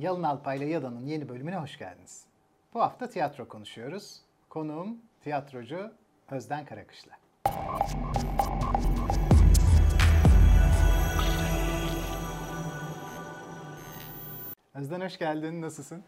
Yalın Alpay ile Yada'nın yeni bölümüne hoş geldiniz. Bu hafta tiyatro konuşuyoruz. Konuğum tiyatrocu Özden Karakışla. Özden hoş geldin. Nasılsın?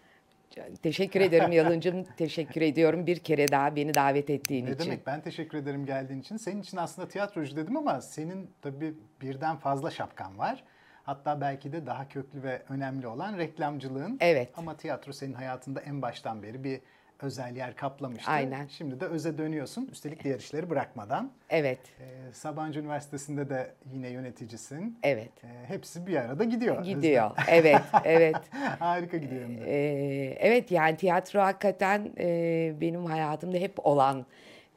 Teşekkür ederim Yalıncım. Teşekkür ediyorum bir kere daha beni davet ettiğin Ne için. demek? Ben teşekkür ederim geldiğin için. Senin için aslında tiyatrocu dedim ama senin tabii birden fazla şapkan var. Hatta belki de daha köklü ve önemli olan reklamcılığın. Evet. Ama tiyatro senin hayatında en baştan beri bir özel yer kaplamıştı. Aynen. Şimdi de öze dönüyorsun. Üstelik diğer işleri bırakmadan. Evet, Ee, Sabancı Üniversitesi'nde de yine yöneticisin. evet. Ee, hepsi bir arada gidiyor. Gidiyor. Evet, evet. Harika gidiyor. Ee, evet yani tiyatro hakikaten e, benim hayatımda hep olan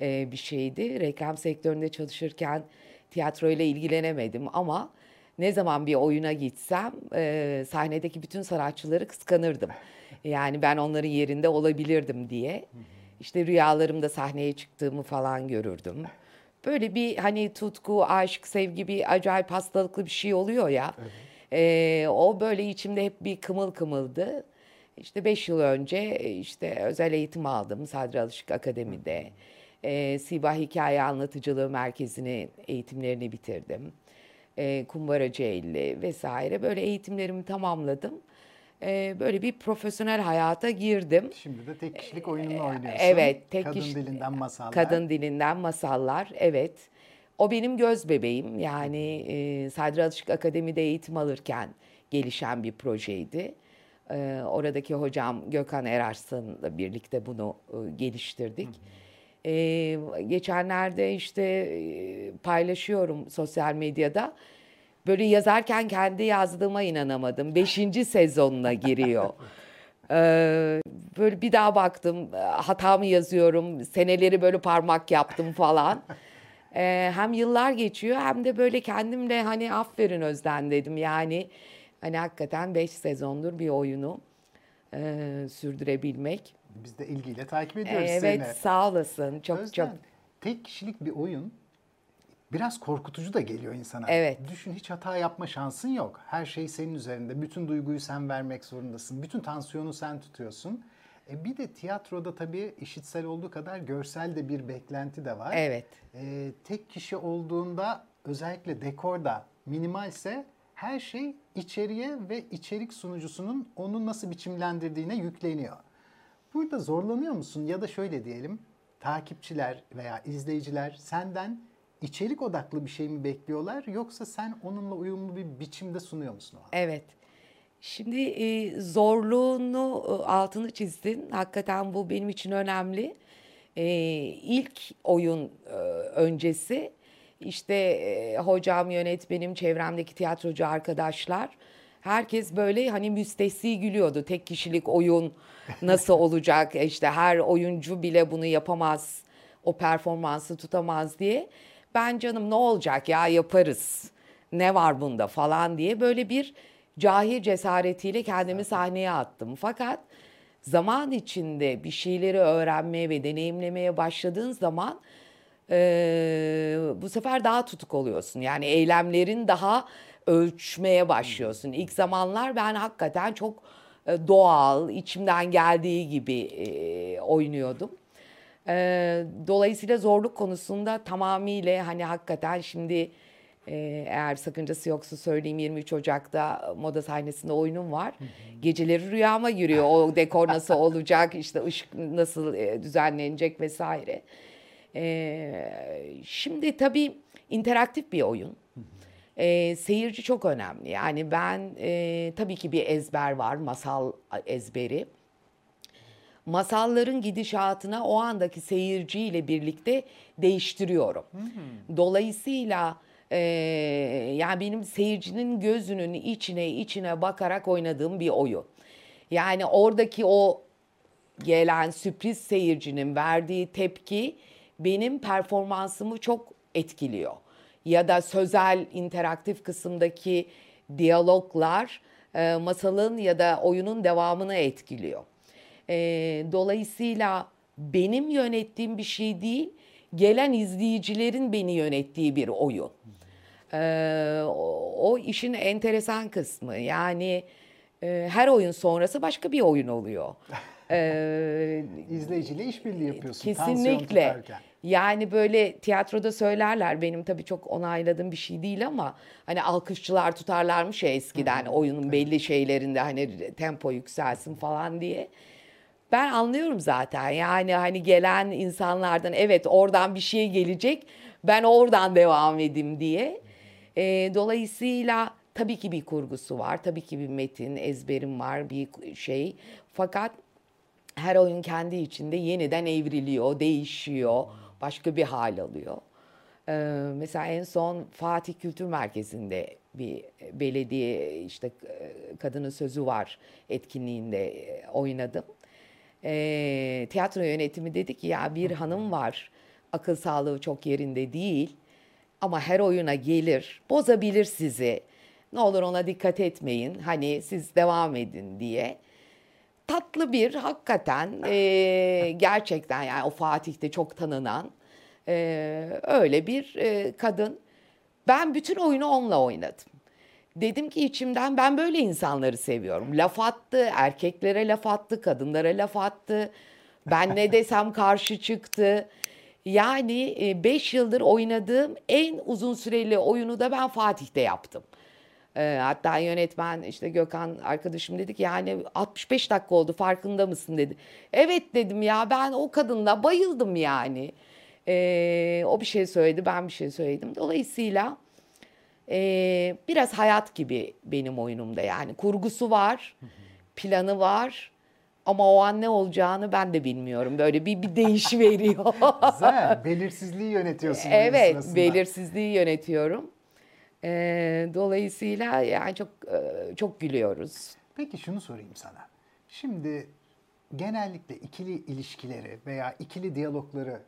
e, bir şeydi. Reklam sektöründe çalışırken tiyatroyla ilgilenemedim ama ne zaman bir oyuna gitsem e, sahnedeki bütün sanatçıları kıskanırdım. Yani ben onların yerinde olabilirdim diye. İşte rüyalarımda sahneye çıktığımı falan görürdüm. Böyle bir hani tutku, aşk, sevgi bir acayip hastalıklı bir şey oluyor ya. Ee, o böyle içimde hep bir kımıl kımıldı. İşte beş yıl önce e, işte özel eğitim aldım Sadri Alışık Akademi'de. Ee, Siba Hikaye Anlatıcılığı Merkezi'ni eğitimlerini bitirdim. Ee, Kumbaracı Elli vesaire böyle eğitimlerimi tamamladım. Ee, böyle bir profesyonel hayata girdim. Şimdi de tek kişilik oyununu oynuyorsun. Ee, Evet, tek Kadın kişi- dilinden masallar. Kadın dilinden masallar, evet. O benim göz bebeğim. Yani e, Sadri Alışık Akademi'de eğitim alırken gelişen bir projeydi. E, oradaki hocam Gökhan Erarslan'la birlikte bunu e, geliştirdik. E, geçenlerde işte paylaşıyorum sosyal medyada. Böyle yazarken kendi yazdığıma inanamadım. Beşinci sezonuna giriyor. Ee, böyle bir daha baktım e, hatamı yazıyorum seneleri böyle parmak yaptım falan. Ee, hem yıllar geçiyor hem de böyle kendimle hani aferin Özden dedim yani hani hakikaten 5 sezondur bir oyunu e, sürdürebilmek. Biz de ilgiyle takip ediyoruz evet seni. sağ olasın çok Özden, çok. tek kişilik bir oyun biraz korkutucu da geliyor insana. Evet. Düşün hiç hata yapma şansın yok. Her şey senin üzerinde. Bütün duyguyu sen vermek zorundasın. Bütün tansiyonu sen tutuyorsun. E bir de tiyatroda tabii işitsel olduğu kadar görsel de bir beklenti de var. Evet. E, tek kişi olduğunda özellikle dekorda minimalse her şey içeriye ve içerik sunucusunun onu nasıl biçimlendirdiğine yükleniyor. Burada zorlanıyor musun ya da şöyle diyelim takipçiler veya izleyiciler senden içerik odaklı bir şey mi bekliyorlar yoksa sen onunla uyumlu bir biçimde sunuyor musun o? Evet. Şimdi e, zorluğunu e, altını çizdin. Hakikaten bu benim için önemli. E, ilk oyun e, öncesi işte e, hocam, yönetmenim, çevremdeki tiyatrocu arkadaşlar herkes böyle hani müstesni gülüyordu. Tek kişilik oyun nasıl olacak? İşte her oyuncu bile bunu yapamaz. O performansı tutamaz diye. Ben canım ne olacak ya yaparız. Ne var bunda falan diye böyle bir cahil cesaretiyle kendimi sahneye attım. Fakat zaman içinde bir şeyleri öğrenmeye ve deneyimlemeye başladığın zaman eee, bu sefer daha tutuk oluyorsun. Yani eylemlerin daha ölçmeye başlıyorsun. İlk zamanlar ben hakikaten çok e, doğal, içimden geldiği gibi e, oynuyordum. Eee, dolayısıyla zorluk konusunda tamamıyla hani hakikaten şimdi e, eğer sakıncası yoksa söyleyeyim 23 Ocak'ta moda sahnesinde oyunum var. Geceleri rüyama giriyor. O dekor nasıl olacak, işte ışık nasıl e, düzenlenecek vesaire. Şimdi tabii interaktif bir oyun. Eee, seyirci çok önemli. Yani ben e, tabii ki bir ezber var, masal ezberi masalların gidişatına o andaki seyirciyle birlikte değiştiriyorum. Dolayısıyla e, yani benim seyircinin gözünün içine içine bakarak oynadığım bir oyun. Yani oradaki o gelen sürpriz seyircinin verdiği tepki benim performansımı çok etkiliyor. Ya da sözel interaktif kısımdaki diyaloglar e, masalın ya da oyunun devamını etkiliyor. E, dolayısıyla benim yönettiğim bir şey değil, gelen izleyicilerin beni yönettiği bir oyun. E, o, o işin enteresan kısmı. Yani e, her oyun sonrası başka bir oyun oluyor. Ee, İzleyiciyle işbirliği yapıyorsun. Kesinlikle. Yani böyle tiyatroda söylerler benim tabii çok onayladığım bir şey değil ama hani alkışçılar tutarlarmış ya eskiden oyunun belli şeylerinde hani tempo yükselsin falan diye. Ben anlıyorum zaten yani hani gelen insanlardan evet oradan bir şey gelecek ben oradan devam edeyim diye. Ee, dolayısıyla tabii ki bir kurgusu var tabii ki bir metin ezberim var bir şey fakat her oyun kendi içinde yeniden evriliyor, değişiyor, başka bir hal alıyor. Ee, mesela en son Fatih Kültür Merkezi'nde bir belediye işte e, kadının sözü var etkinliğinde e, oynadım. Ee, tiyatro yönetimi dedi ki ya bir hanım var akıl sağlığı çok yerinde değil ama her oyuna gelir bozabilir sizi. Ne olur ona dikkat etmeyin hani siz devam edin diye tatlı bir hakikaten e, gerçekten yani o Fatih'te çok tanınan e, öyle bir e, kadın. Ben bütün oyunu onunla oynadım. Dedim ki içimden ben böyle insanları seviyorum. Laf attı, erkeklere laf attı, kadınlara laf attı. Ben ne desem karşı çıktı. Yani 5 yıldır oynadığım en uzun süreli oyunu da ben Fatih'te yaptım. E, hatta yönetmen işte Gökhan arkadaşım dedi ki yani 65 dakika oldu farkında mısın dedi. Evet dedim ya ben o kadınla bayıldım yani. E, o bir şey söyledi ben bir şey söyledim. Dolayısıyla e, biraz hayat gibi benim oyunumda yani kurgusu var, planı var. Ama o an ne olacağını ben de bilmiyorum. Böyle bir, bir değişiveriyor. Güzel. Belirsizliği yönetiyorsun. evet, belirsizliği yönetiyorum. Ee, dolayısıyla yani çok e, çok gülüyoruz. Peki şunu sorayım sana. Şimdi genellikle ikili ilişkileri veya ikili diyalogları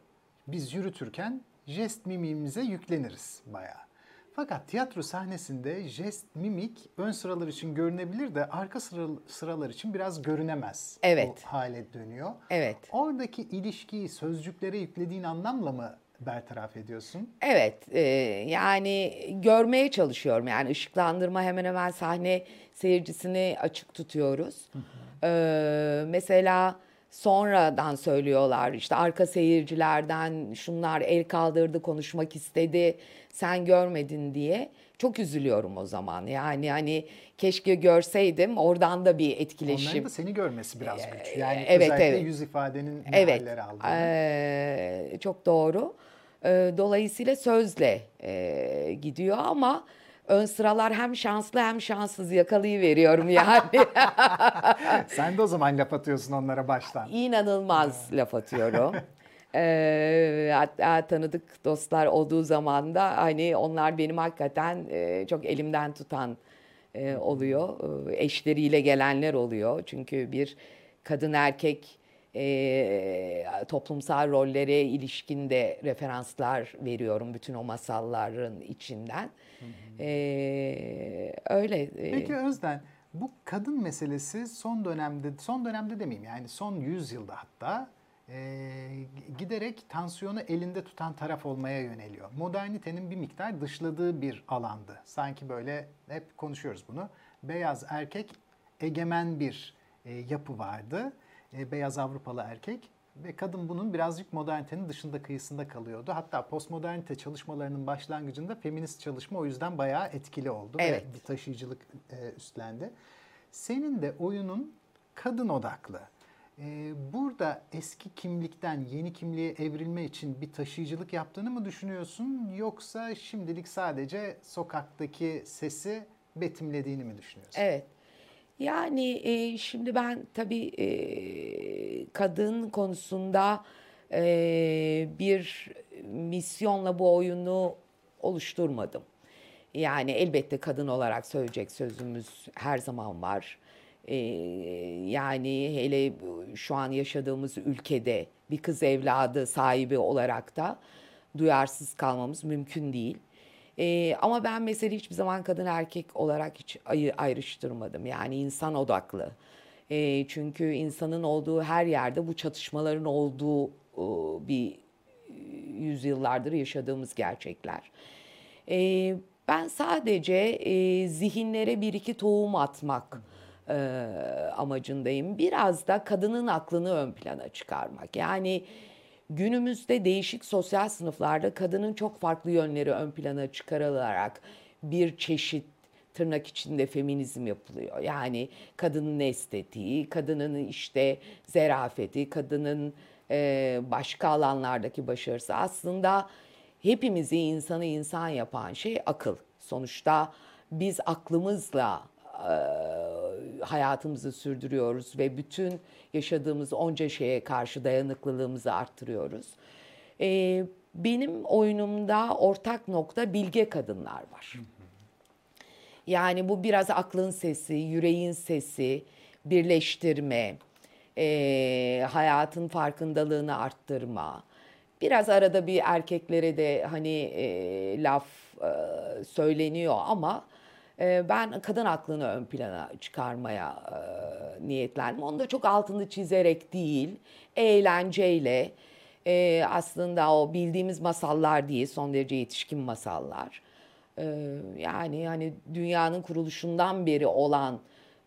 biz yürütürken jest mimiğimize yükleniriz bayağı. Fakat tiyatro sahnesinde jest mimik ön sıralar için görünebilir de arka sıra- sıralar için biraz görünemez. Evet. O hale dönüyor. Evet. Oradaki ilişkiyi sözcüklere yüklediğin anlamla mı bertaraf ediyorsun? Evet, e, yani görmeye çalışıyorum. Yani ışıklandırma hemen hemen sahne seyircisini açık tutuyoruz. Ee, mesela sonradan söylüyorlar işte arka seyircilerden şunlar el kaldırdı konuşmak istedi sen görmedin diye. Çok üzülüyorum o zaman. Yani hani keşke görseydim oradan da bir etkileşim. Onların da seni görmesi biraz güç. Yani evet, özellikle evet. yüz ifadenin Evet, aldığını. eee, çok doğru. Eee, dolayısıyla sözle eee, gidiyor ama ön sıralar hem şanslı hem şanssız yakalayıveriyorum yani. Sen de o zaman laf atıyorsun onlara baştan. İnanılmaz laf atıyorum. Eee, hatta tanıdık dostlar olduğu zaman da hani onlar benim hakikaten eee, çok elimden tutan eee, oluyor. Eee, eşleriyle gelenler oluyor. Çünkü bir kadın erkek eee, toplumsal rollere ilişkinde referanslar veriyorum bütün o masalların içinden. Eee, öyle. Peki Özden, bu kadın meselesi son dönemde, son dönemde demeyeyim yani son 100 yılda hatta e, giderek tansiyonu elinde tutan taraf olmaya yöneliyor. Modernitenin bir miktar dışladığı bir alandı. Sanki böyle hep konuşuyoruz bunu. Beyaz erkek egemen bir e, yapı vardı. E, beyaz Avrupalı erkek ve kadın bunun birazcık modernitenin dışında kıyısında kalıyordu. Hatta postmodernite çalışmalarının başlangıcında feminist çalışma o yüzden bayağı etkili oldu Evet. ve bir taşıyıcılık e, üstlendi. Senin de oyunun kadın odaklı. E, burada eski kimlikten yeni kimliğe evrilme için bir taşıyıcılık yaptığını mı düşünüyorsun yoksa şimdilik sadece sokaktaki sesi betimlediğini mi düşünüyorsun? Evet. Yani e, şimdi ben tabii e, kadın konusunda e, bir misyonla bu oyunu oluşturmadım. Yani elbette kadın olarak söyleyecek sözümüz her zaman var. E, yani hele şu an yaşadığımız ülkede bir kız evladı sahibi olarak da duyarsız kalmamız mümkün değil. Ee, ama ben mesela hiçbir zaman kadın erkek olarak hiç ayrıştırmadım. Yani insan odaklı. Ee, çünkü insanın olduğu her yerde bu çatışmaların olduğu e, bir e, yüzyıllardır yaşadığımız gerçekler. Ee, ben sadece e, zihinlere bir iki tohum atmak e, amacındayım. Biraz da kadının aklını ön plana çıkarmak. Yani günümüzde değişik sosyal sınıflarda kadının çok farklı yönleri ön plana çıkarılarak bir çeşit tırnak içinde feminizm yapılıyor. Yani kadının estetiği, kadının işte zerafeti, kadının e, başka alanlardaki başarısı aslında hepimizi insanı insan yapan şey akıl. Sonuçta biz aklımızla e, hayatımızı sürdürüyoruz ve bütün yaşadığımız onca şeye karşı dayanıklılığımızı arttırıyoruz. E, benim oyunumda ortak nokta bilge kadınlar var. Yani bu biraz aklın sesi, yüreğin sesi, birleştirme, e, hayatın farkındalığını arttırma. Biraz arada bir erkeklere de hani e, laf e, söyleniyor ama ben kadın aklını ön plana çıkarmaya e, niyetlendim. Onu da çok altını çizerek değil, eğlenceyle e, aslında o bildiğimiz masallar değil, son derece yetişkin masallar. E, yani hani dünyanın kuruluşundan beri olan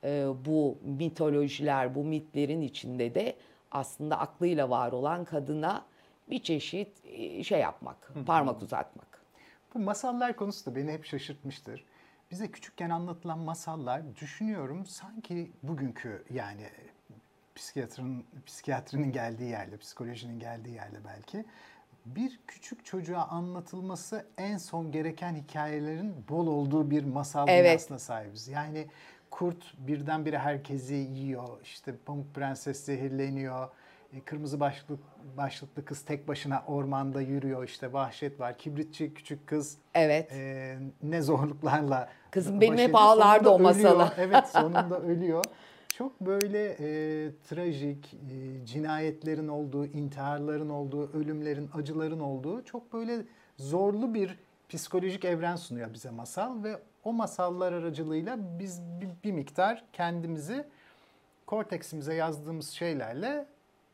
e, bu mitolojiler, bu mitlerin içinde de aslında aklıyla var olan kadına bir çeşit şey yapmak, parmak uzatmak. Bu masallar konusu da beni hep şaşırtmıştır. Bize küçükken anlatılan masallar düşünüyorum sanki bugünkü yani psikiyatrın psikiyatrinin geldiği yerle, psikolojinin geldiği yerle belki bir küçük çocuğa anlatılması en son gereken hikayelerin bol olduğu bir masal Evet. dünyasına sahibiz. Yani kurt birdenbire herkesi yiyor, işte Pamuk Prenses zehirleniyor, kırmızı başlıklı, başlıklı kız tek başına ormanda yürüyor, işte vahşet var, kibritçi küçük kız Evet. e, ne zorluklarla Kızım benim hep ağlardı o masala. Evet sonunda ölüyor. Çok böyle e, trajik, e, cinayetlerin olduğu, intiharların olduğu, ölümlerin, acıların olduğu çok böyle zorlu bir psikolojik evren sunuyor bize masal ve o masallar aracılığıyla biz bir, bir miktar kendimizi korteksimize yazdığımız şeylerle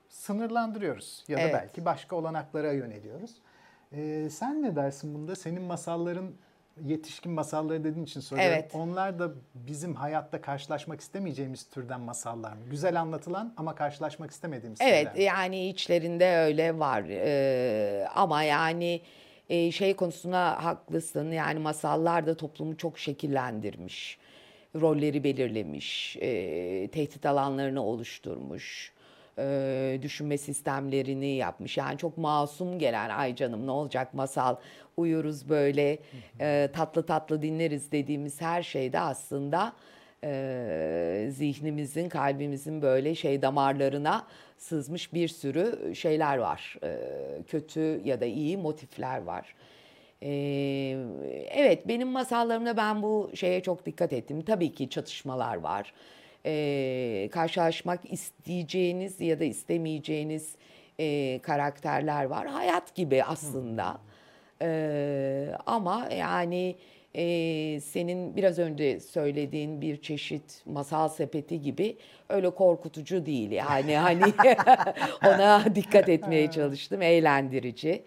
sınırlandırıyoruz ya da Evet. belki başka olanaklara yöneliyoruz. Ee, sen ne dersin bunda? Senin masalların yetişkin masalları dediğin için soruyorum. Evet. Onlar da bizim hayatta karşılaşmak istemeyeceğimiz türden masallar mı? Güzel anlatılan ama karşılaşmak istemediğimiz Evet türden yani içlerinde öyle var Ee, ama yani e, şey konusuna haklısın yani masallar da toplumu çok şekillendirmiş rolleri belirlemiş e, tehdit alanlarını oluşturmuş e, düşünme sistemlerini yapmış yani çok masum gelen ay canım ne olacak masal uyuruz böyle e, tatlı tatlı dinleriz dediğimiz her şeyde aslında e, zihnimizin, kalbimizin böyle şey damarlarına sızmış bir sürü şeyler var. E, kötü ya da iyi motifler var. Evet benim masallarımda ben bu şeye çok dikkat ettim. Tabii ki çatışmalar var. E, karşılaşmak isteyeceğiniz ya da istemeyeceğiniz e, karakterler var. Hayat gibi aslında. E, ama yani e, senin biraz önce söylediğin bir çeşit masal sepeti gibi öyle korkutucu değil yani hani ona dikkat etmeye çalıştım eğlendirici.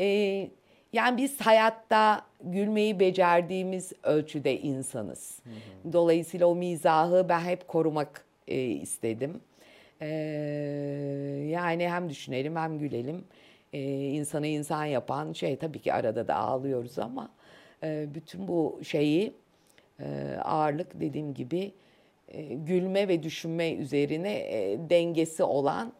E, yani biz hayatta gülmeyi becerdiğimiz ölçüde insanız. Dolayısıyla o mizahı ben hep korumak e, istedim. E, yani hem düşünelim hem gülelim. E, insanı insan yapan şey tabii ki arada da ağlıyoruz ama e, bütün bu şeyi e, ağırlık dediğim gibi e, gülme ve düşünme üzerine e, dengesi olan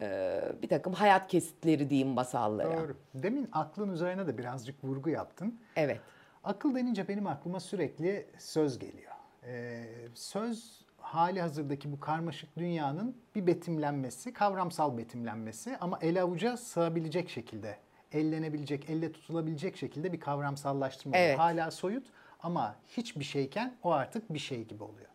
e, bir takım hayat kesitleri diyeyim masallara. Doğru. Demin aklın üzerine de birazcık vurgu yaptın. Evet. Akıl denince benim aklıma sürekli söz geliyor. Ee, söz hali hazırdaki bu karmaşık dünyanın bir betimlenmesi, kavramsal betimlenmesi ama ele avuca sığabilecek şekilde, ellenebilecek, elle tutulabilecek şekilde bir kavramsallaştırma. Evet. Hala soyut ama hiçbir şeyken o artık bir şey gibi oluyor.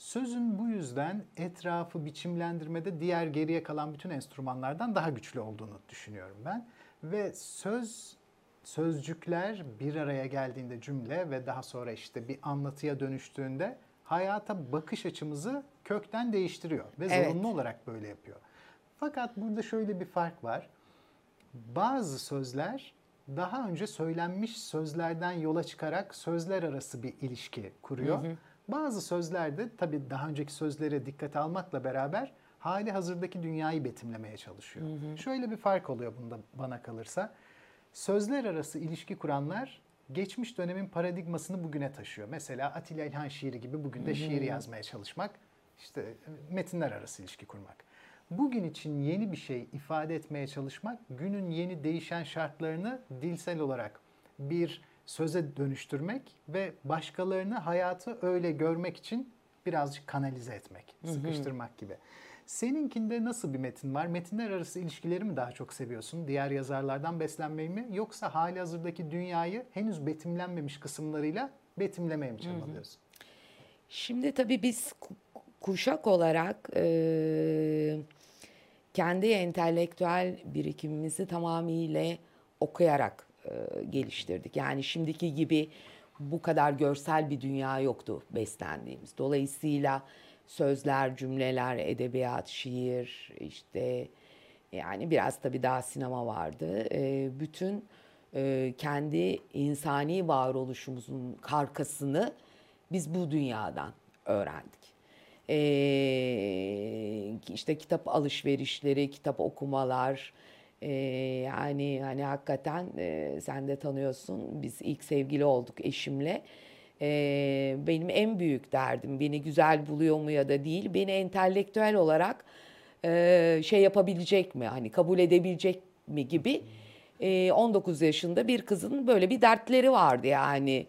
Sözün bu yüzden etrafı biçimlendirmede diğer geriye kalan bütün enstrümanlardan daha güçlü olduğunu düşünüyorum ben. Ve söz sözcükler bir araya geldiğinde cümle ve daha sonra işte bir anlatıya dönüştüğünde hayata bakış açımızı kökten değiştiriyor ve Evet. zorunlu olarak böyle yapıyor. Fakat burada şöyle bir fark var. Bazı sözler daha önce söylenmiş sözlerden yola çıkarak sözler arası bir ilişki kuruyor. Bazı sözlerde tabii daha önceki sözlere dikkate almakla beraber hali hazırdaki dünyayı betimlemeye çalışıyor. Şöyle bir fark oluyor bunda bana kalırsa. Sözler arası ilişki kuranlar geçmiş dönemin paradigmasını bugüne taşıyor. Mesela Atilla İlhan şiiri gibi bugün de şiir yazmaya çalışmak, işte metinler arası ilişki kurmak. Bugün için yeni bir şey ifade etmeye çalışmak, günün yeni değişen şartlarını dilsel olarak bir söze dönüştürmek ve başkalarını hayatı öyle görmek için birazcık kanalize etmek, sıkıştırmak gibi. Seninkinde nasıl bir metin var? Metinler arası ilişkileri mi daha çok seviyorsun? Diğer yazarlardan beslenmeyi mi? Yoksa hali hazırdaki dünyayı henüz betimlenmemiş kısımlarıyla betimlemeye mi çabalıyorsun? Şimdi tabii biz ku- kuşak olarak e, kendi entelektüel birikimimizi tamamıyla okuyarak e, geliştirdik. Yani şimdiki gibi bu kadar görsel bir dünya yoktu beslendiğimiz. Dolayısıyla sözler, cümleler, edebiyat, şiir, işte yani biraz tabii daha sinema vardı. E, bütün e, kendi insani varoluşumuzun karkasını biz bu dünyadan öğrendik. Ee, işte kitap alışverişleri, kitap okumalar, ee, yani hani hakikaten e, sen de tanıyorsun. Biz ilk sevgili olduk eşimle. Ee, benim en büyük derdim beni güzel buluyor mu ya da değil, beni entelektüel olarak e, şey yapabilecek mi, hani kabul edebilecek mi gibi. E, 19 yaşında bir kızın böyle bir dertleri vardı yani.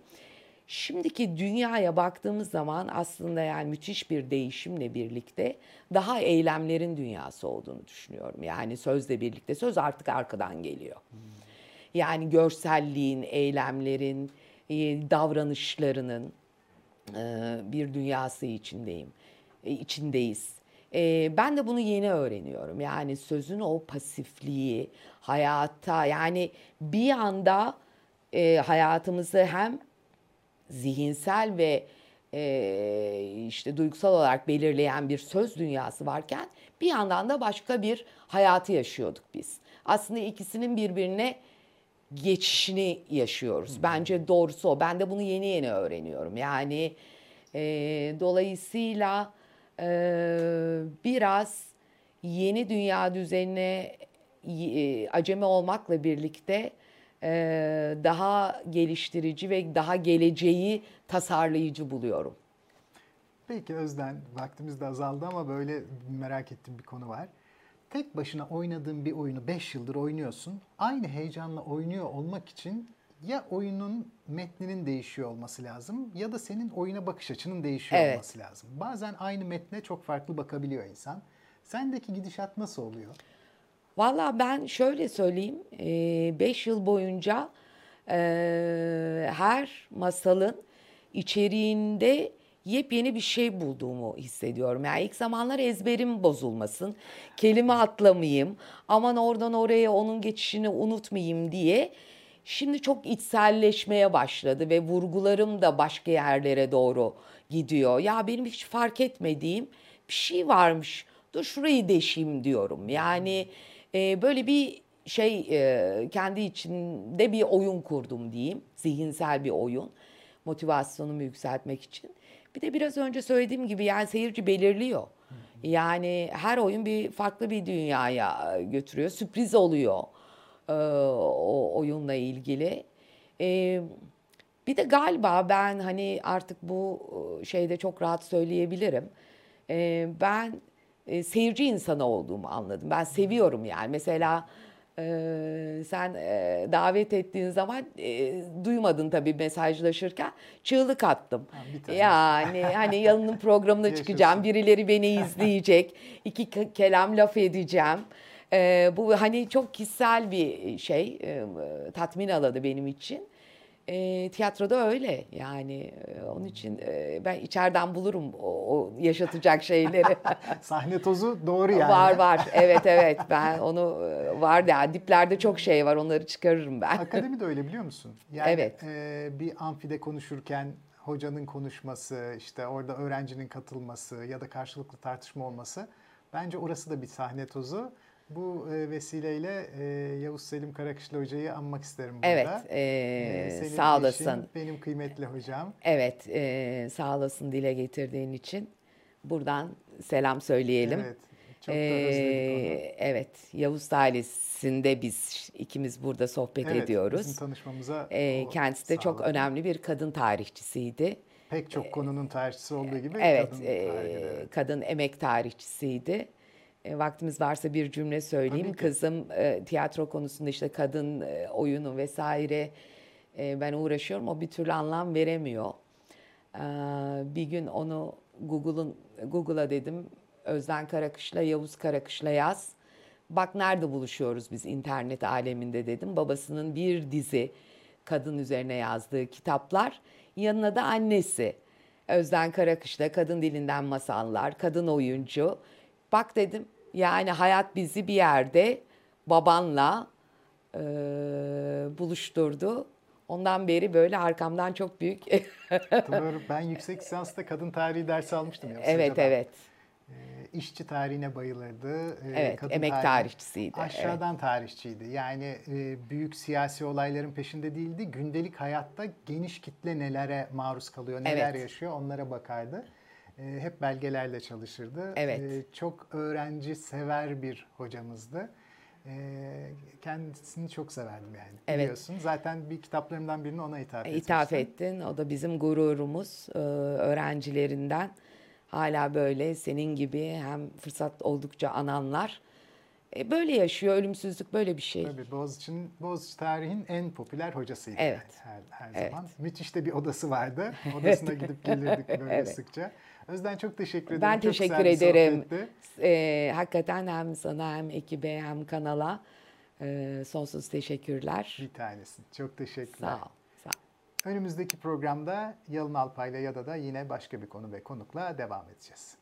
Şimdiki dünyaya baktığımız zaman aslında yani müthiş bir değişimle birlikte daha eylemlerin dünyası olduğunu düşünüyorum. Yani sözle birlikte söz artık arkadan geliyor. Yani görselliğin, eylemlerin, e, davranışlarının e, bir dünyası içindeyim. e, içindeyiz. Ben de bunu yeni öğreniyorum. Yani sözün o pasifliği, hayata yani bir anda hayatımızı hem zihinsel ve e, işte duygusal olarak belirleyen bir söz dünyası varken bir yandan da başka bir hayatı yaşıyorduk biz. Aslında ikisinin birbirine geçişini yaşıyoruz. Bence doğrusu o. Ben de bunu yeni yeni öğreniyorum. Yani e, dolayısıyla e, biraz yeni dünya düzenine e, acemi olmakla birlikte daha geliştirici ve daha geleceği tasarlayıcı buluyorum. Peki Özden, vaktimiz de azaldı ama böyle merak ettiğim bir konu var. Tek başına oynadığın bir oyunu 5 yıldır oynuyorsun. Aynı heyecanla oynuyor olmak için ya oyunun metninin değişiyor olması lazım ya da senin oyuna bakış açının değişiyor Evet. olması lazım. Bazen aynı metne çok farklı bakabiliyor insan. Sendeki gidişat nasıl oluyor? Valla ben şöyle söyleyeyim, 5 yıl boyunca her masalın içeriğinde yepyeni bir şey bulduğumu hissediyorum. Yani ilk zamanlar ezberim bozulmasın, kelime atlamayayım, aman oradan oraya onun geçişini unutmayayım diye. Şimdi çok içselleşmeye başladı ve vurgularım da başka yerlere doğru gidiyor. Ya benim hiç fark etmediğim bir şey varmış. Dur şurayı deşeyim diyorum. Yani e, böyle bir şey e, kendi içinde bir oyun kurdum diyeyim. Zihinsel bir oyun. Motivasyonumu yükseltmek için. Bir de biraz önce söylediğim gibi yani seyirci belirliyor. Yani her oyun bir farklı bir dünyaya götürüyor. Sürpriz oluyor e, o oyunla ilgili. E, bir de galiba ben hani artık bu e, şeyde çok rahat söyleyebilirim. E, ben e, seyirci insanı olduğumu anladım. Ben seviyorum yani. Mesela e, sen e, davet ettiğin zaman e, duymadın tabii mesajlaşırken çığlık attım. Ha. Yani hani yanının programına çıkacağım. Birileri beni izleyecek. iki ke- kelam laf edeceğim. E, bu hani çok kişisel bir şey. e, tatmin alanı benim için. E, tiyatroda öyle yani e, onun için e, ben içeriden bulurum o, o yaşatacak şeyleri. Sahne tozu doğru yani. Var var evet evet ben onu e, var ya diplerde çok şey var onları çıkarırım ben. Akademi de öyle biliyor musun? Yani Evet. e, bir amfide konuşurken hocanın konuşması, işte orada öğrencinin katılması ya da karşılıklı tartışma olması bence orası da bir sahne tozu Bu e, vesileyle e, Yavuz Selim Karakışlı Hoca'yı anmak isterim burada. Evet, E, e, senin sağ eşin, olasın. benim kıymetli hocam. Evet, e, sağ olasın dile getirdiğin için. Buradan selam söyleyelim. Evet. Çok da özledik onu. Ee, evet, Yavuz ailesinde biz ikimiz burada sohbet Evet, ediyoruz. Bizim tanışmamıza Ee, kendisi de çok sağladı. önemli bir kadın tarihçisiydi. Pek çok konunun tarihçisi olduğu gibi Evet, kadın e, evet. kadın emek tarihçisiydi. E, vaktimiz varsa bir cümle söyleyeyim. Tabii ki. Kızım e, tiyatro konusunda işte kadın e, oyunu vesaire e, ben uğraşıyorum. O bir türlü anlam veremiyor. Ee, bir gün onu Google'un Google'a dedim. Özden Karakış'la Yavuz Karakış'la yaz. Bak nerede buluşuyoruz biz internet aleminde dedim. Babasının bir dizi kadın üzerine yazdığı kitaplar. Yanına da annesi. Özden Karakış'la kadın dilinden masallar, kadın oyuncu. Bak dedim yani hayat bizi bir yerde babanla e, buluşturdu. Ondan beri böyle arkamdan çok büyük Doğru. Ben yüksek lisansta kadın tarihi dersi almıştım. Yavuz evet Hoca'dan. evet E, işçi tarihine bayılırdı. E, evet kadın emek tarihi- tarihçisiydi. evet. Aşağıdan tarihçiydi. Yani e, büyük siyasi olayların peşinde değildi. Gündelik hayatta geniş kitle nelere maruz kalıyor, neler Evet. yaşıyor onlara bakardı. E, hep belgelerle çalışırdı. Evet. E, çok öğrenci sever bir hocamızdı. E, kendisini çok severdim yani. Evet. Biliyorsun. Zaten bir kitaplarımdan birini ona ithaf etmiştim. İthaf ettin. O da bizim gururumuz Ee, öğrencilerinden. Hala böyle senin gibi hem fırsat oldukça ananlar. E, Böyle yaşıyor. Ölümsüzlük böyle bir şey. Tabii Boğaziçi'nin, Boğaziçi tarihin en popüler hocasıydı Evet. yani her, her Evet. zaman. Müthiş de bir odası vardı. Odasına gidip gelirdik böyle Evet. sıkça. Özden çok teşekkür ederim. Ben Çok teşekkür ederim. Ee, hakikaten hem sana hem ekibe hem kanala e, sonsuz teşekkürler. Bir tanesin. Çok teşekkürler. Sağ ol. Sağ ol. Önümüzdeki programda Yalın Alpay'la ya da da yine başka bir konu ve konukla devam edeceğiz.